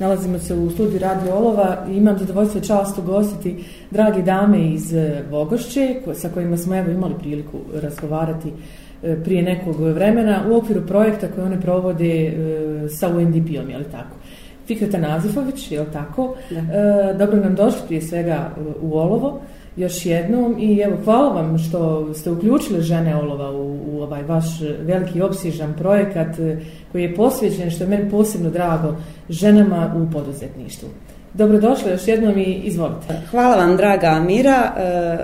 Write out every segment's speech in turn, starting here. Nalazimo se u studiju Radio Olova i imam zadovoljstvo i čast ugostiti dragi dame iz e, Vogošće sa kojima smo evo imali priliku razgovarati e, prije nekog vremena u okviru projekta koje one provode e, sa UNDP-om, je li tako? Fikreta Nazifović, je li tako? Da. E, dobro nam došli prije svega u Olovo još jednom i evo hvala vam što ste uključili žene olova u, u ovaj vaš veliki opsižan projekat e, koji je posvećen što je meni posebno drago ženama u poduzetništvu. Dobrodošli još jednom i izvolite. Hvala vam draga Amira. E,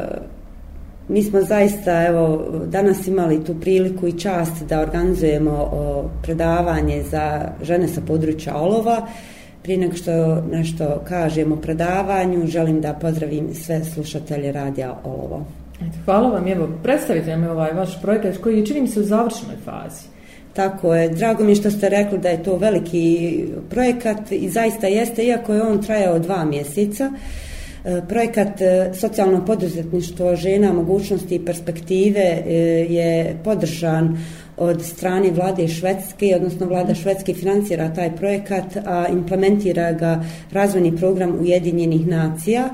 mi smo zaista evo danas imali tu priliku i čast da organizujemo o, predavanje za žene sa područja olova. E, Prije nego što nešto kažem o predavanju, želim da pozdravim sve slušatelje radija Olovo. Eto, hvala vam, evo, predstavite nam ovaj vaš projekat koji čini mi se u završenoj fazi. Tako je, drago mi što ste rekli da je to veliki projekat i zaista jeste, iako je on trajao dva mjeseca. E, projekat e, socijalno poduzetništvo žena, mogućnosti i perspektive e, je podržan od strane vlade Švedske, odnosno vlada Švedske financira taj projekat, a implementira ga razvojni program Ujedinjenih nacija.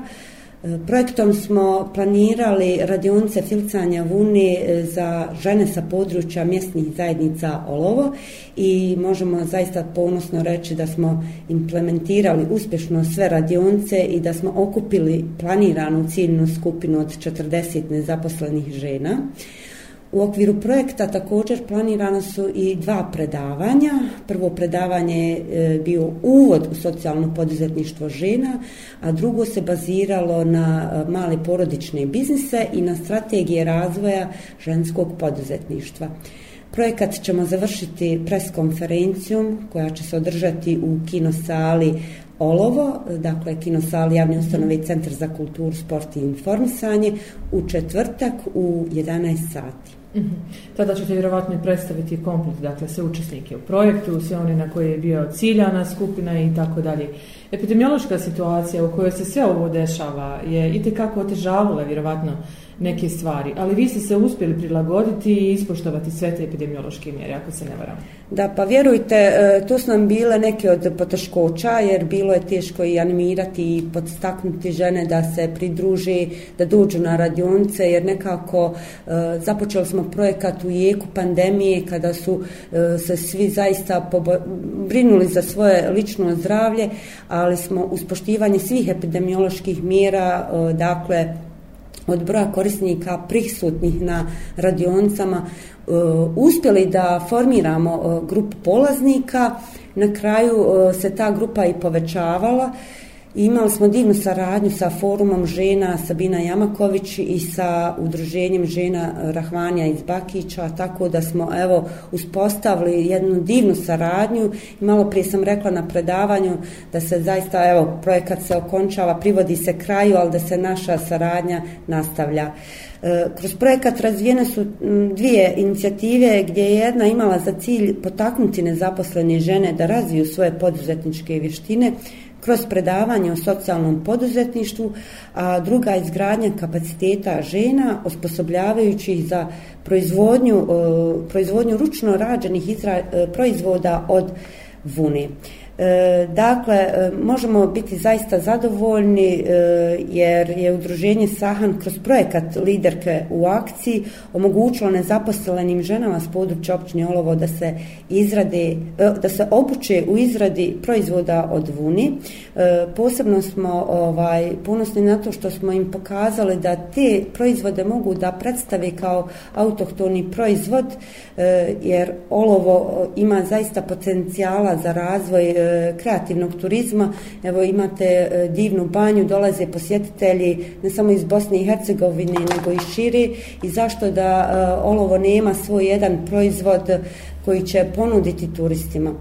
E, projektom smo planirali radionice filcanja vune e, za žene sa područja mjesnih zajednica Olovo i možemo zaista ponosno reći da smo implementirali uspješno sve radionice i da smo okupili planiranu ciljnu skupinu od 40 nezaposlenih žena. U okviru projekta također planirana su i dva predavanja. Prvo predavanje je e, bio uvod u socijalno poduzetništvo žena, a drugo se baziralo na e, male porodične biznise i na strategije razvoja ženskog poduzetništva. Projekat ćemo završiti preskonferencijom koja će se održati u kinosali Olovo, dakle kinosali javne ustanove i centar za kulturu, sport i informisanje u četvrtak u 11 sati. Mhm. Tada ćete vjerovatno predstaviti komplet, dakle sve učesnike u projektu, sve one na koje je bio ciljana skupina i tako dalje. Epidemiološka situacija u kojoj se sve ovo dešava je i kako otežavala vjerovatno neke stvari. Ali vi ste se uspjeli prilagoditi i ispoštovati sve te epidemiološke mjere, ako se ne varam. Da, pa vjerujte, e, tu su nam bile neke od poteškoća, jer bilo je teško i animirati i podstaknuti žene da se pridruži, da dođu na radionice, jer nekako e, započeli smo projekat u jeku pandemije, kada su e, se svi zaista pobo... brinuli za svoje lično zdravlje, ali smo uspoštivanje svih epidemioloških mjera, dakle, od broja korisnika prisutnih na radionicama e, uspjeli da formiramo e, grupu polaznika. Na kraju e, se ta grupa i povećavala. Imali smo divnu saradnju sa forumom žena Sabina Jamaković i sa udruženjem žena Rahvanija iz Bakića, tako da smo evo uspostavili jednu divnu saradnju. Malo prije sam rekla na predavanju da se zaista evo projekat se okončava, privodi se kraju, ali da se naša saradnja nastavlja. E, kroz projekat razvijene su dvije inicijative gdje je jedna imala za cilj potaknuti nezaposlene žene da razviju svoje poduzetničke vještine, kroz predavanje o socijalnom poduzetništvu, a druga izgradnja kapaciteta žena osposobljavajući za proizvodnju, e, proizvodnju ručno rađenih izra, e, proizvoda od vune. E, dakle, e, možemo biti zaista zadovoljni e, jer je udruženje Sahan kroz projekat Liderke u akciji omogućilo nezaposlenim ženama s područja općine Olovo da se, izrade, da se obuče u izradi proizvoda od vuni. Posebno smo ovaj, ponosni na to što smo im pokazali da te proizvode mogu da predstave kao autohtoni proizvod jer Olovo ima zaista potencijala za razvoj kreativnog turizma. Evo imate e, divnu banju, dolaze posjetitelji ne samo iz Bosne i Hercegovine, nego i širi. I zašto da e, olovo nema svoj jedan proizvod koji će ponuditi turistima?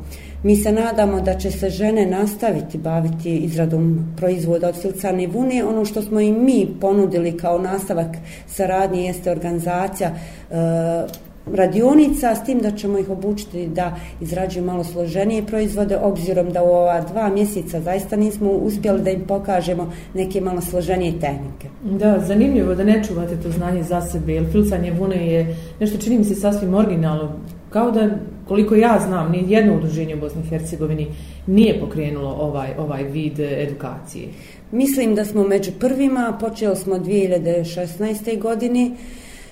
Mi se nadamo da će se žene nastaviti baviti izradom proizvoda od silcarne vune. Ono što smo i mi ponudili kao nastavak saradnje jeste organizacija e, radionica, s tim da ćemo ih obučiti da izrađuju malo složenije proizvode, obzirom da u ova dva mjeseca zaista nismo uspjeli da im pokažemo neke malo složenije tehnike. Da, zanimljivo da ne čuvate to znanje za sebe, jer filcanje vune je nešto čini mi se sasvim originalno, kao da koliko ja znam, ni jedno udruženje u Bosni i Hercegovini nije pokrenulo ovaj, ovaj vid edukacije. Mislim da smo među prvima, počeli smo 2016. godine,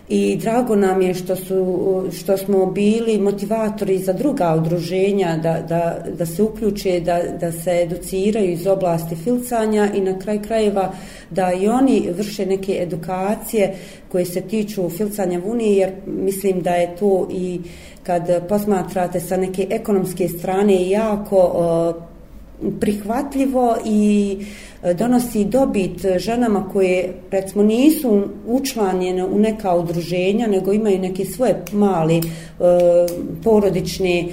i drago nam je što, su, što smo bili motivatori za druga udruženja da, da, da se uključe, da, da se educiraju iz oblasti filcanja i na kraj krajeva da i oni vrše neke edukacije koje se tiču filcanja vunije jer mislim da je to i kad posmatrate sa neke ekonomske strane jako prihvatljivo i uh, E, donosi dobit e, ženama koje recimo nisu učlanjene u neka udruženja nego imaju neke svoje mali e, porodične e,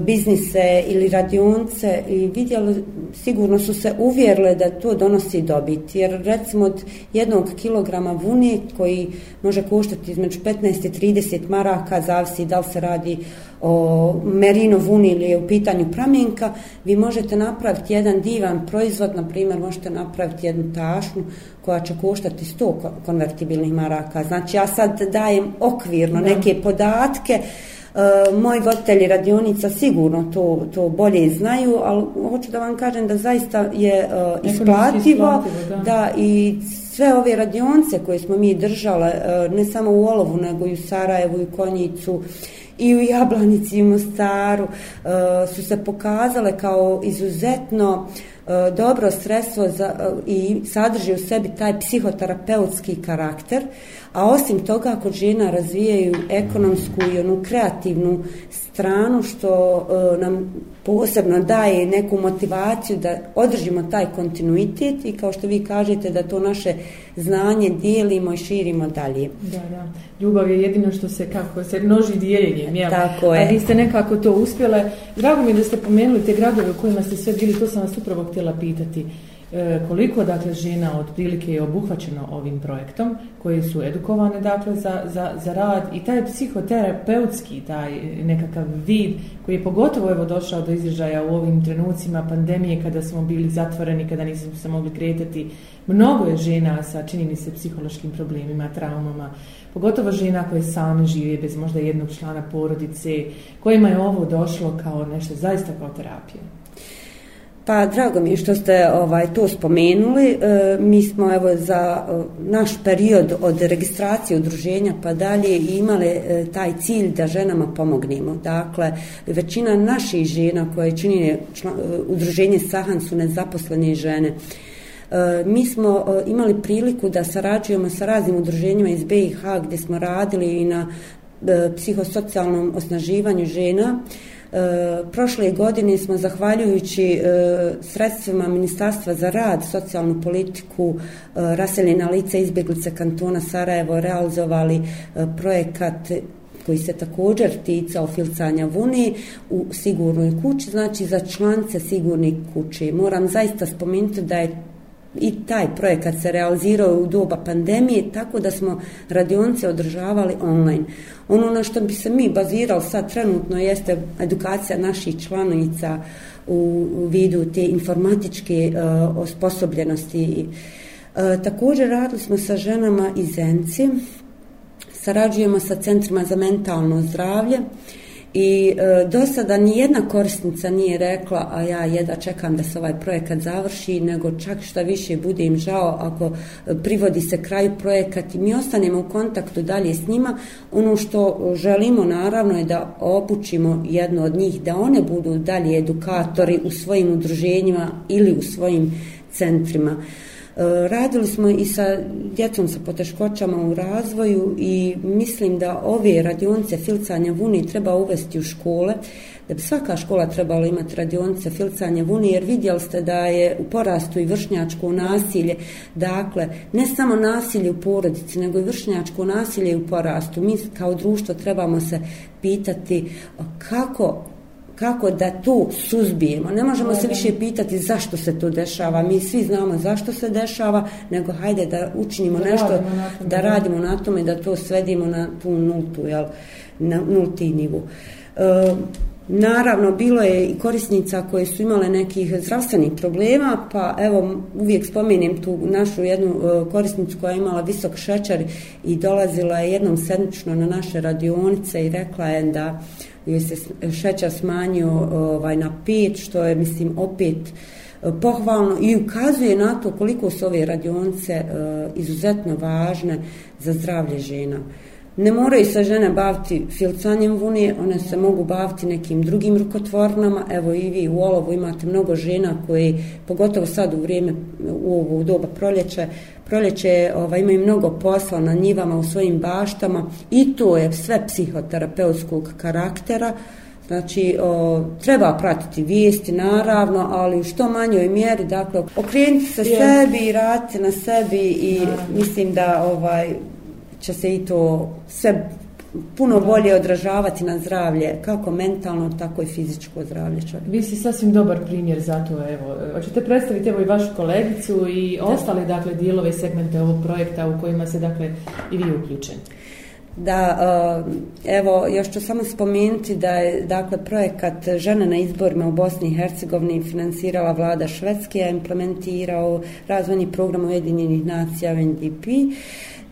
biznise ili radionce i vidjeli, sigurno su se uvjerile da to donosi dobit jer recimo od jednog kilograma vune koji može koštati između 15 i 30 maraka zavisi da li se radi o merino vuni ili je u pitanju pramenka, vi možete napraviti jedan divan proizvod, na primjer, možete napraviti jednu tašnu koja će koštati 100 konvertibilnih maraka. Znači ja sad dajem okvirno da. neke podatke, e, moji voditelji radionica sigurno to, to bolje znaju, ali hoću da vam kažem da zaista je e, isplativo, da. da i sve ove radionce koje smo mi držale, e, ne samo u Olovu, nego i u Sarajevu i Konjicu, i u Jablanici i u Mostaru uh, su se pokazale kao izuzetno uh, E, dobro sredstvo za, e, i sadrži u sebi taj psihoterapeutski karakter, a osim toga ako žena razvijaju ekonomsku i onu kreativnu stranu što e, nam posebno daje neku motivaciju da održimo taj kontinuitet i kao što vi kažete da to naše znanje dijelimo i širimo dalje. Da, da. Ljubav je jedino što se kako se množi dijeljenjem. Jel? Tako je. A vi ste nekako to uspjele. Drago mi je da ste pomenuli te gradove u kojima ste sve bili, to sam vas upravo htjela pitati. E, koliko dakle žena otprilike je obuhvaćeno ovim projektom koje su edukovane dakle za, za, za rad i taj psihoterapeutski taj nekakav vid koji je pogotovo evo došao do izražaja u ovim trenucima pandemije kada smo bili zatvoreni kada nismo se mogli kretati mnogo je žena sa čini mi se psihološkim problemima traumama pogotovo žena koje same žive bez možda jednog člana porodice kojima je ovo došlo kao nešto zaista kao terapija Pa drago mi je što ste ovaj to spomenuli. E, mi smo evo za e, naš period od registracije udruženja pa dalje imale e, taj cilj da ženama pomognemo. Dakle, većina naših žena koje čini e, član, e, udruženje Sahan su nezaposlene žene. E, mi smo e, imali priliku da sarađujemo sa raznim udruženjima iz BiH gdje smo radili i na e, psihosocijalnom osnaživanju žena. E, E, prošle godine smo zahvaljujući e, sredstvima Ministarstva za rad, socijalnu politiku, e, raseljena lica izbjeglice kantona Sarajevo realizovali projekat koji se također tica o filcanja vuni u sigurnoj kući, znači za člance sigurnih kući. Moram zaista spomenuti da je i taj projekat se realizirao u doba pandemije, tako da smo radionice održavali online. Ono na što bi se mi bazirali sad trenutno jeste edukacija naših članica u vidu te informatičke uh, osposobljenosti. Uh, također radili smo sa ženama iz ENCI, sarađujemo sa centrima za mentalno zdravlje, uh, I e, do sada ni jedna korisnica nije rekla, a ja jedva čekam da se ovaj projekat završi, nego čak šta više bude im žao ako e, privodi se kraju projekat i mi ostanemo u kontaktu dalje s njima. Ono što želimo naravno je da opučimo jednu od njih, da one budu dalje edukatori u svojim udruženjima ili u svojim centrima. E, Eh, radili smo i sa djecom sa poteškoćama u razvoju i mislim da ove radionice filcanja vuni treba uvesti u škole, da bi svaka škola trebala imati radionice filcanja vuni, jer vidjeli ste da je u porastu i vršnjačko nasilje, dakle, ne samo nasilje u porodici, nego i vršnjačko nasilje u porastu. Mi kao društvo trebamo se pitati kako kako da to suzbijemo. Ne možemo se više pitati zašto se to dešava. Mi svi znamo zašto se dešava, nego hajde da učinimo da nešto, radimo tome, da radimo na tome da to svedimo na tu nultu, jel, na nulti nivu. E, naravno, bilo je i korisnica koje su imale nekih zdravstvenih problema, pa evo, uvijek spomenem tu našu jednu e, korisnicu koja je imala visok šećer i dolazila je jednom sedmično na naše radionice i rekla je da gdje se šećer smanjio ovaj, na 5, što je, mislim, opet e, pohvalno i ukazuje na to koliko su ove radionce e, izuzetno važne za zdravlje žena. Uh, Ne moraju se žene baviti filcanjem vunije, one se mogu baviti nekim drugim rukotvornama. Evo i vi u olovu imate mnogo žena koji, pogotovo sad u vrijeme, u ovu doba proljeće, proljeće ovaj, imaju mnogo posla na njivama u svojim baštama i to je sve psihoterapeutskog karaktera. Znači, o, treba pratiti vijesti, naravno, ali u što manjoj mjeri, dakle, okrenuti se yes. sebi, raditi na sebi i naravno. mislim da ovaj će se i to sve puno bolje odražavati na zdravlje, kako mentalno, tako i fizičko zdravlje čovjeka. Vi ste sasvim dobar primjer za to, evo. Hoćete predstaviti evo i vašu kolegicu i da. ostale, dakle, dijelove i segmente ovog projekta u kojima se, dakle, i vi uključeni? Da, eh, evo, još ću samo spomenuti da je, dakle, projekat Žena na izborima u Bosni i Hercegovini finansirala vlada Švedske, implementirao razvojni program Ujedinjenih nacija UNDP. Uh,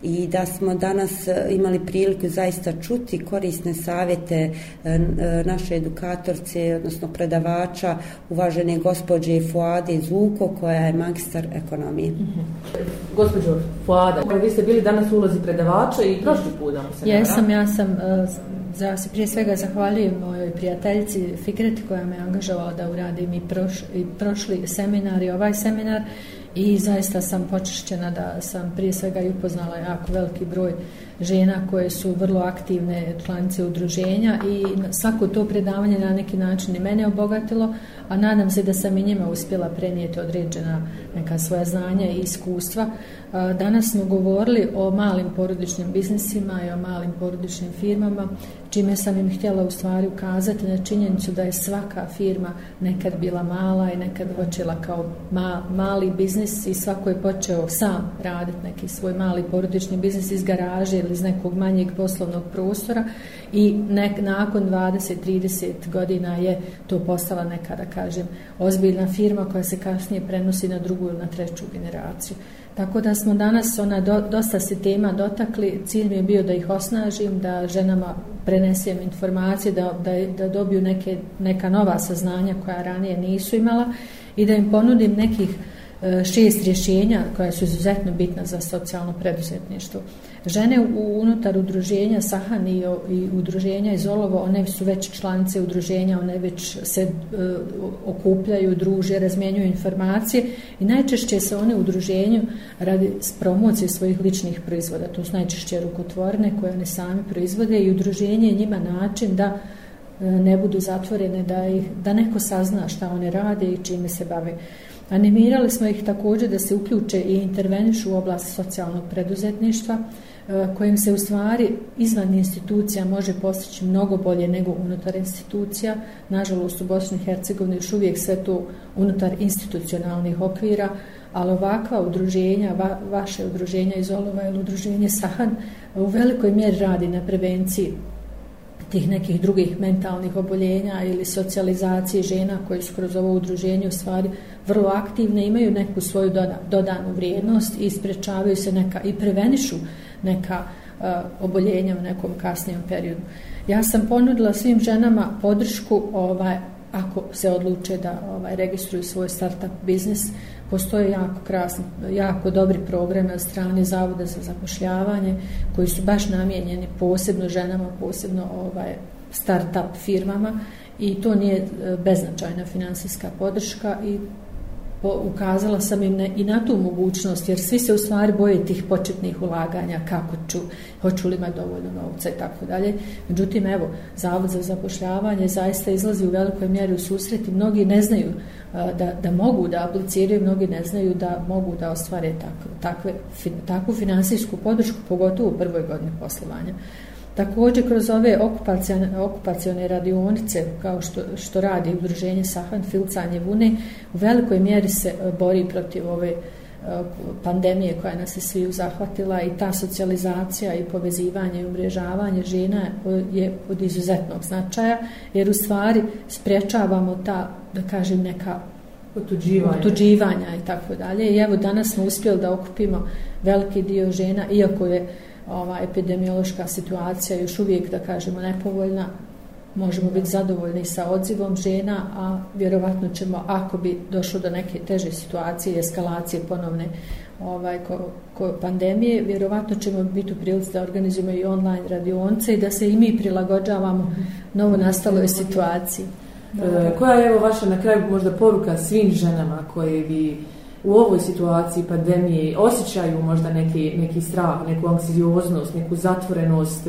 i da smo danas e, imali priliku zaista čuti korisne savjete e, e, naše edukatorce, odnosno predavača, uvažene gospođe Fuade Zuko, koja je magistar ekonomije. Mm -hmm. Gospođo Fuada, vi ste bili danas u ulozi predavača i prošli put nam se Jesam, ja sam... Za, se prije svega zahvaljujem mojoj prijateljici Fikret koja me angažovala da uradim i, proš, i prošli seminar i ovaj seminar i zaista sam počešćena da sam prije svega i upoznala jako veliki broj uh, žena koje su vrlo aktivne članice udruženja i svako to predavanje na neki način i mene obogatilo, a nadam se da sam i njima uspjela prenijeti određena neka svoja znanja i iskustva. Danas smo govorili o malim porodičnim biznisima i o malim porodičnim firmama, čime sam im htjela u stvari ukazati na činjenicu da je svaka firma nekad bila mala i nekad počela kao ma, mali biznis i svako je počeo sam raditi neki svoj mali porodični biznis iz garaže ili iz nekog manjeg poslovnog prostora i nek, nakon 20-30 godina je to postala neka, da kažem, ozbiljna firma koja se kasnije prenosi na drugu ili na treću generaciju. Tako da smo danas, ona, do, dosta se tema dotakli, cilj mi je bio da ih osnažim, da ženama prenesem informacije, da, da, da dobiju neke, neka nova saznanja koja ranije nisu imala i da im ponudim nekih uh, E, šest rješenja koja su izuzetno bitna za socijalno preduzetništvo. Žene unutar udruženja Sahan i udruženja Izolovo, one su već članice udruženja, one već se e, okupljaju, druže, razmjenjuju informacije i najčešće se one udruženju radi promocije svojih ličnih proizvoda. To su najčešće rukotvorne koje one sami proizvode i udruženje je njima način da e, ne budu zatvorene, da, ih, da neko sazna šta one rade i čime se bave. Animirali smo ih također da se uključe i intervenišu u oblast socijalnog preduzetništva, e, kojim se u stvari izvan institucija može postići mnogo bolje nego unutar institucija. Nažalost, u Bosni i Hercegovini još uvijek sve to unutar institucionalnih okvira, ali ovakva udruženja, va, vaše udruženja iz Olova ili udruženje Sahan u velikoj mjeri radi na prevenciji tih nekih drugih mentalnih oboljenja ili socijalizacije žena koje su kroz ovo udruženje u stvari vrlo aktivne, imaju neku svoju dodanu vrijednost i sprečavaju se neka i prevenišu neka e, oboljenja u nekom kasnijem periodu. Ja sam ponudila svim ženama podršku ovaj, ako se odluče da ovaj registruju svoj startup biznis biznes postoje jako krasni, jako dobri programe od strane Zavoda za zapošljavanje koji su baš namjenjeni posebno ženama, posebno ovaj start-up firmama i to nije e, beznačajna finansijska podrška i ukazala sam im na, i na tu mogućnost, jer svi se u stvari boje tih početnih ulaganja, kako ću, hoću li imati dovoljno novca i tako dalje. Međutim, evo, Zavod za zapošljavanje zaista izlazi u velikoj mjeri u susret i mnogi ne znaju a, da, da mogu da apliciraju, mnogi ne znaju da mogu da ostvare tak, takve, fin, takvu finansijsku podršku, pogotovo u prvoj godini poslovanja. Također kroz ove okupacione, okupacione radionice, kao što, što radi udruženje Sahan Filcanje Vune, u velikoj mjeri se e, bori protiv ove e, pandemije koja nas je svi uzahvatila i ta socijalizacija i povezivanje i umrežavanje žena je od izuzetnog značaja jer u stvari sprečavamo ta, da kažem, neka otuđivanja, otuđivanja i tako dalje i evo danas smo uspjeli da okupimo veliki dio žena iako je uh, ova epidemiološka situacija još uvijek, da kažemo, nepovoljna, možemo biti zadovoljni sa odzivom žena, a vjerovatno ćemo, ako bi došlo do neke teže situacije, eskalacije ponovne ovaj, ko, ko, pandemije, vjerovatno ćemo biti u prilici da organizujemo i online radionce i da se i mi prilagođavamo novo nastaloj situaciji. Da. Koja je evo vaša na kraju možda poruka svim ženama koje bi vi u ovoj situaciji pandemije osjećaju možda neki, neki strah, neku anksidioznost, neku zatvorenost,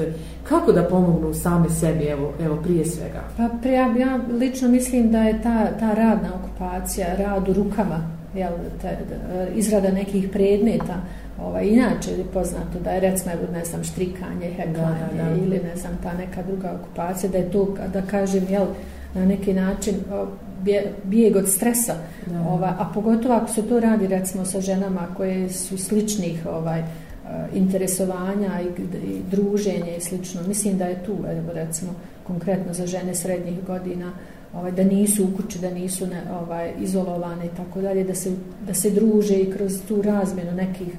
kako da pomognu same sebi, evo, evo prije svega? Pa pre, ja, ja lično mislim da je ta, ta radna okupacija, rad u rukama, jel, te, izrada nekih predmeta, ovaj, inače je poznato da je recimo, evo, ne znam, štrikanje, heklanje ili ne znam, ta neka druga okupacija, da je to, da kažem, jel, na neki način, ovaj, bijeg od stresa. Ova, a pogotovo ako se to radi recimo sa ženama koje su sličnih ovaj e, interesovanja i, i druženje i slično. Mislim da je tu evo, recimo konkretno za žene srednjih godina ovaj da nisu u kući, da nisu ne, ovaj izolovane i tako dalje da se da se druže i kroz tu razmjenu nekih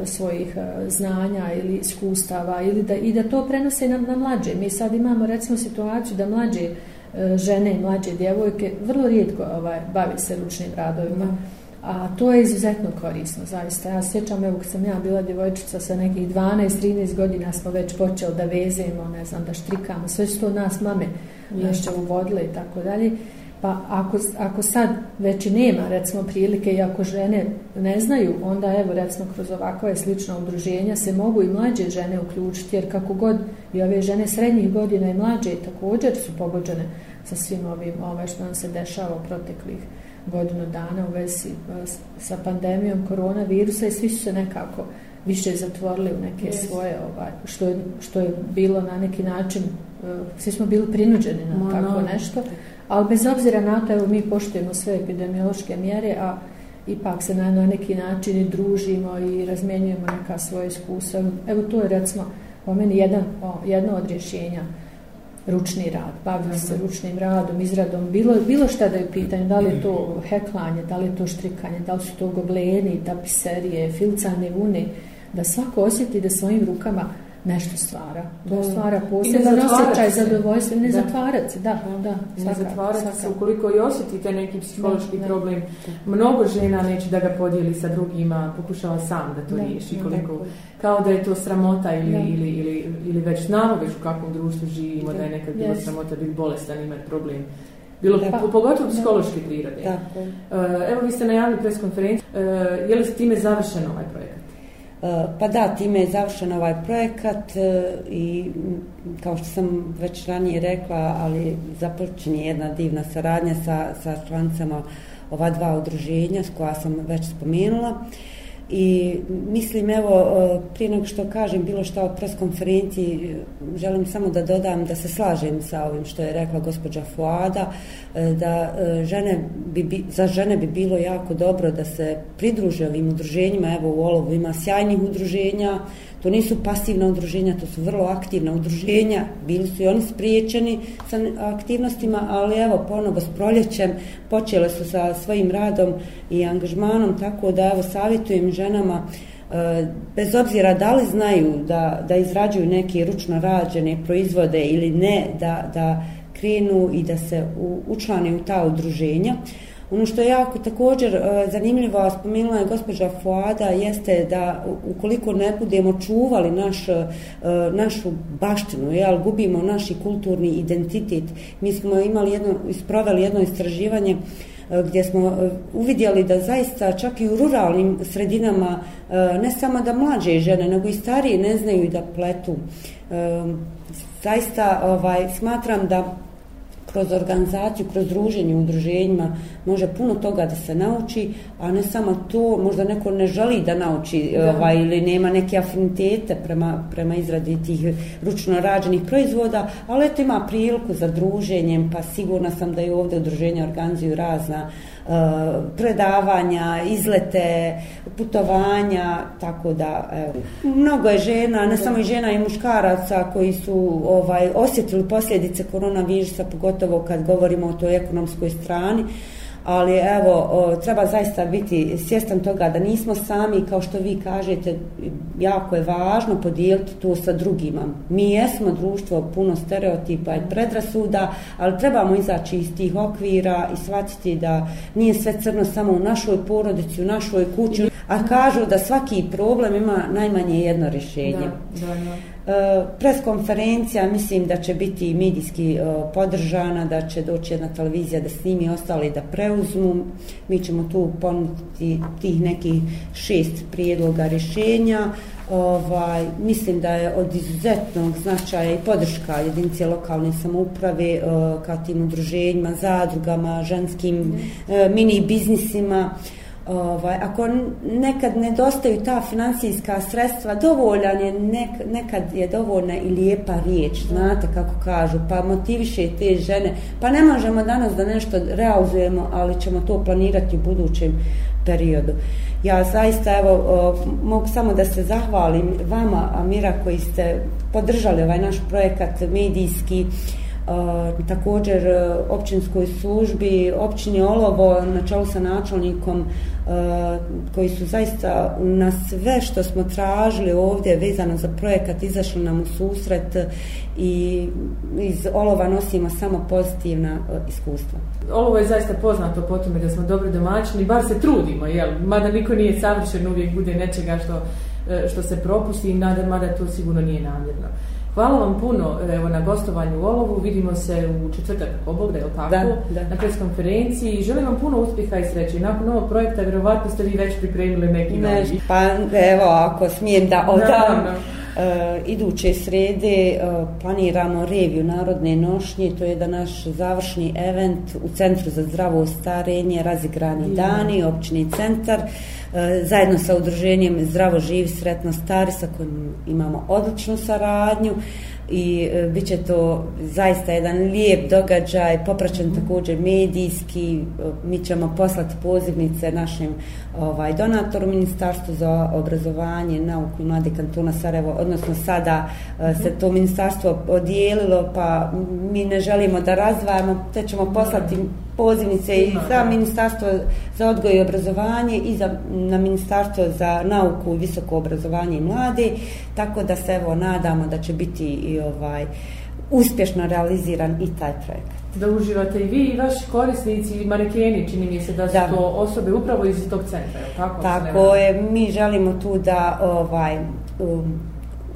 e, svojih e, znanja ili iskustava ili da, i da to prenose na, na mlađe. Mi sad imamo recimo situaciju da mlađe E, žene i mlađe djevojke vrlo rijetko ovaj, bavi se ručnim radovima. A to je izuzetno korisno, zaista. Ja sjećam, evo, kad sam ja bila djevojčica sa nekih 12-13 godina, smo već počeli da vezemo, ne znam, da štrikamo, sve što nas mame nešće uvodile i tako dalje. Pa ako, ako sad već nema, recimo, prilike i ako žene ne znaju, onda evo, recimo, kroz ovakve slične obruženja se mogu i mlađe žene uključiti, jer kako god i ove žene srednjih godina i mlađe također su pogođene sa svim ovim, ove ovaj, što nam se dešava u proteklih godinu dana u vezi e, sa pandemijom koronavirusa i svi su se nekako više zatvorili u neke yes. svoje ovaj, što, je, što je bilo na neki način e, svi smo bili prinuđeni na Mano. tako nešto Ali bez obzira na to, evo, mi poštujemo sve epidemiološke mjere, a ipak se na neki način i družimo i razmjenjujemo neka svoje iskustva. Evo, to je, recimo, po meni jedan, o, jedno od rješenja ručni rad, bavim se ručnim radom, izradom, bilo, bilo šta da je pitanje, da li je to heklanje, da li je to štrikanje, da li su to gobleni, tapiserije, filcane vune, da svako osjeti da svojim rukama uh, nešto stvara. Da stvara poseban osjećaj zadovoljstva i ne zatvarati se, da, da. Ne zatvarati se, ukoliko i osjetite neki psihološki ne, problem, ne. mnogo žena neće da ga podijeli sa drugima, pokušava sam da to ne, riješi, koliko, ne, ne. kao da je to sramota ili, ne. ili, ili, ili već znamo već u kakvom društvu živimo, ne. da je nekad bila yes. sramota, biti bolestan, imati problem. Bilo da, pa, pogotovo psihološke prirode. Tako. Evo, vi ste najavili preskonferenciju. Evo, je li s time završeno ovaj projekat? Eh, pa da, time je završen ovaj projekat eh, i kao što sam već ranije rekla, ali započen je jedna divna saradnja sa, sa člancama ova dva udruženja s koja sam već spomenula. Uh, I mislim, evo, e, prije nego što kažem bilo što o pres konferenciji, želim samo da dodam da se slažem sa ovim što je rekla gospođa Fuada, e, da e, žene bi, za žene bi bilo jako dobro da se pridruže ovim udruženjima, evo u Olovu ima sjajnih udruženja, To nisu pasivna udruženja, to su vrlo aktivna udruženja, bili su i oni spriječeni sa aktivnostima, ali evo ponovo s proljećem počele su sa svojim radom i angažmanom, tako da evo savjetujem ženama e, bez obzira da li znaju da, da izrađuju neke ručno rađene proizvode ili ne, da, da krenu i da se u, učlane u ta udruženja. Uh, Ono što je jako također e, zanimljivo, spomenula je gospođa Foada, jeste da ukoliko ne budemo čuvali naš, e, našu baštinu, jel, gubimo naši kulturni identitet, mi smo imali jedno, isproveli jedno istraživanje e, gdje smo uvidjeli da zaista čak i u ruralnim sredinama ne samo da mlađe žene, nego i starije ne znaju da pletu. Zaista ovaj, smatram da kroz organizaciju, kroz druženje u udruženjima može puno toga da se nauči, a ne samo to, možda neko ne želi da nauči da. Ovaj, ili nema neke afinitete prema, prema izradi tih ručno rađenih proizvoda, ali eto ima priliku za druženjem, pa sigurna sam da i ovde udruženja organizuju razna uh, E, predavanja, izlete, putovanja, tako da evo. mnogo je žena, ne samo i žena i muškaraca koji su ovaj osjetili posljedice koronavirusa, pogotovo kad govorimo o toj ekonomskoj strani. Uh, ali evo, o, treba zaista biti svjestan toga da nismo sami, kao što vi kažete, jako je važno podijeliti to sa drugima. Mi jesmo društvo puno stereotipa i predrasuda, ali trebamo izaći iz tih okvira i shvatiti da nije sve crno samo u našoj porodici, u našoj kući a kažu da svaki problem ima najmanje jedno rješenje. Da, da, da. E, pres konferencija mislim da će biti medijski e, podržana, da će doći jedna televizija da snimi ostali da preuzmu. Mi ćemo tu ponuditi tih nekih šest prijedloga rješenja. Ovaj, mislim da je od izuzetnog značaja i podrška jedinice lokalne samouprave e, kao tim udruženjima, zadrugama, ženskim mhm. mini biznisima ovaj, ako nekad nedostaju ta financijska sredstva, dovoljan je, nek, nekad je dovoljna i lijepa riječ, znate kako kažu, pa motiviše te žene. Pa ne možemo danas da nešto realizujemo, ali ćemo to planirati u budućem periodu. Ja zaista evo, mogu samo da se zahvalim vama, Amira, koji ste podržali ovaj naš projekat medijski, uh, također e, općinskoj službi, općini Olovo na čelu sa načelnikom e, koji su zaista na sve što smo tražili ovdje vezano za projekat izašli nam u susret i iz Olova nosimo samo pozitivna e, iskustva. Olovo je zaista poznato po tome da smo dobri domaćini, bar se trudimo, jel? mada niko nije savršen, uvijek bude nečega što, što se propusti i nadam, mada to sigurno nije namjerno. Hvala vam puno evo, na gostovanju u Olovu. Vidimo se u četvrtak kako Bog, da je tako, da, da. na preskonferenciji. Želim vam puno uspjeha i sreće. Nakon ovog projekta, vjerovatno ste vi već pripremili neki ne, novi. Pa evo, ako smijem da odam. E, iduće srede e, planiramo reviju narodne nošnje, to je da naš završni event u Centru za zdravo starenje, razigrani dani, općini centar. E, E, zajedno sa udruženjem Zdravo živi sretno stari sa kojim imamo odličnu saradnju i e, bit će to zaista jedan lijep događaj popraćen također medijski e, mi ćemo poslati pozivnice našim ovaj, donator u Ministarstvu za obrazovanje, nauku i mlade kantona Sarajevo, odnosno sada e, mhm. se to ministarstvo podijelilo, pa mi ne želimo da razvajamo, te ćemo poslati pozivnice i za Ministarstvo za odgoj i obrazovanje i za, na Ministarstvo za nauku, visoko obrazovanje i mlade, tako da se evo nadamo da će biti i ovaj uspješno realiziran i taj projekat da uživate i vi i vaši korisnici i marekeni, čini mi se da su da. to osobe upravo iz tog centra, tako? Tako je, mi želimo tu da ovaj, um,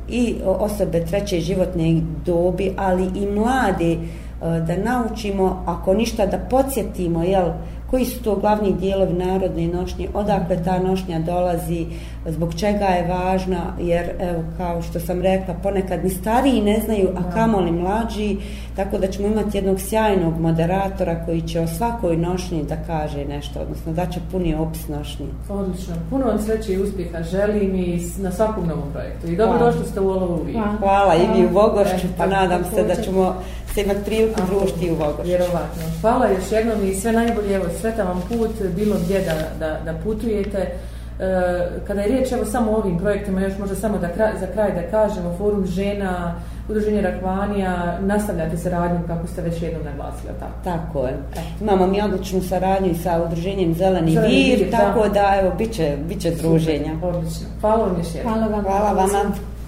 i osobe treće životne dobi, ali i mlade uh, da naučimo, ako ništa da podsjetimo, jel, koji su to glavni dijelovi narodne nošnje, odakle ta nošnja dolazi, uh, Zbog čega je važna, jer evo, kao što sam rekla, ponekad ni stariji ne znaju, a kamoli mlađi, tako da ćemo imati jednog sjajnog moderatora koji će o svakoj nošnji da kaže nešto, odnosno da će puni opis nošnji. Odlično, puno vam sreće i uspjeha želim i na svakom novom projektu. I dobro došli ste u Olovo uvijek. Hvala. Hvala i vi u Vogošću, e, pa nadam se da ćemo se imati priliku društi u Vogošću. Vjerovatno. Hvala još jednom i sve najbolje, evo, sveta vam put, bilo gdje da, da, da putujete. E, kada je riječ evo samo o ovim projektima, još možda samo da kraj, za kraj da kažemo, forum žena, udruženje Rakvanija, nastavljate se radnjom kako ste već jednom naglasili, tako? Tako je. Imamo mi odličnu saradnju sa udruženjem Zeleni, Zeleni vir, vir, tako da, da evo, bit će, bit će druženja. Odlično. Hvala vam još jednom. Hvala vam. Hvala vama. Hvala vama.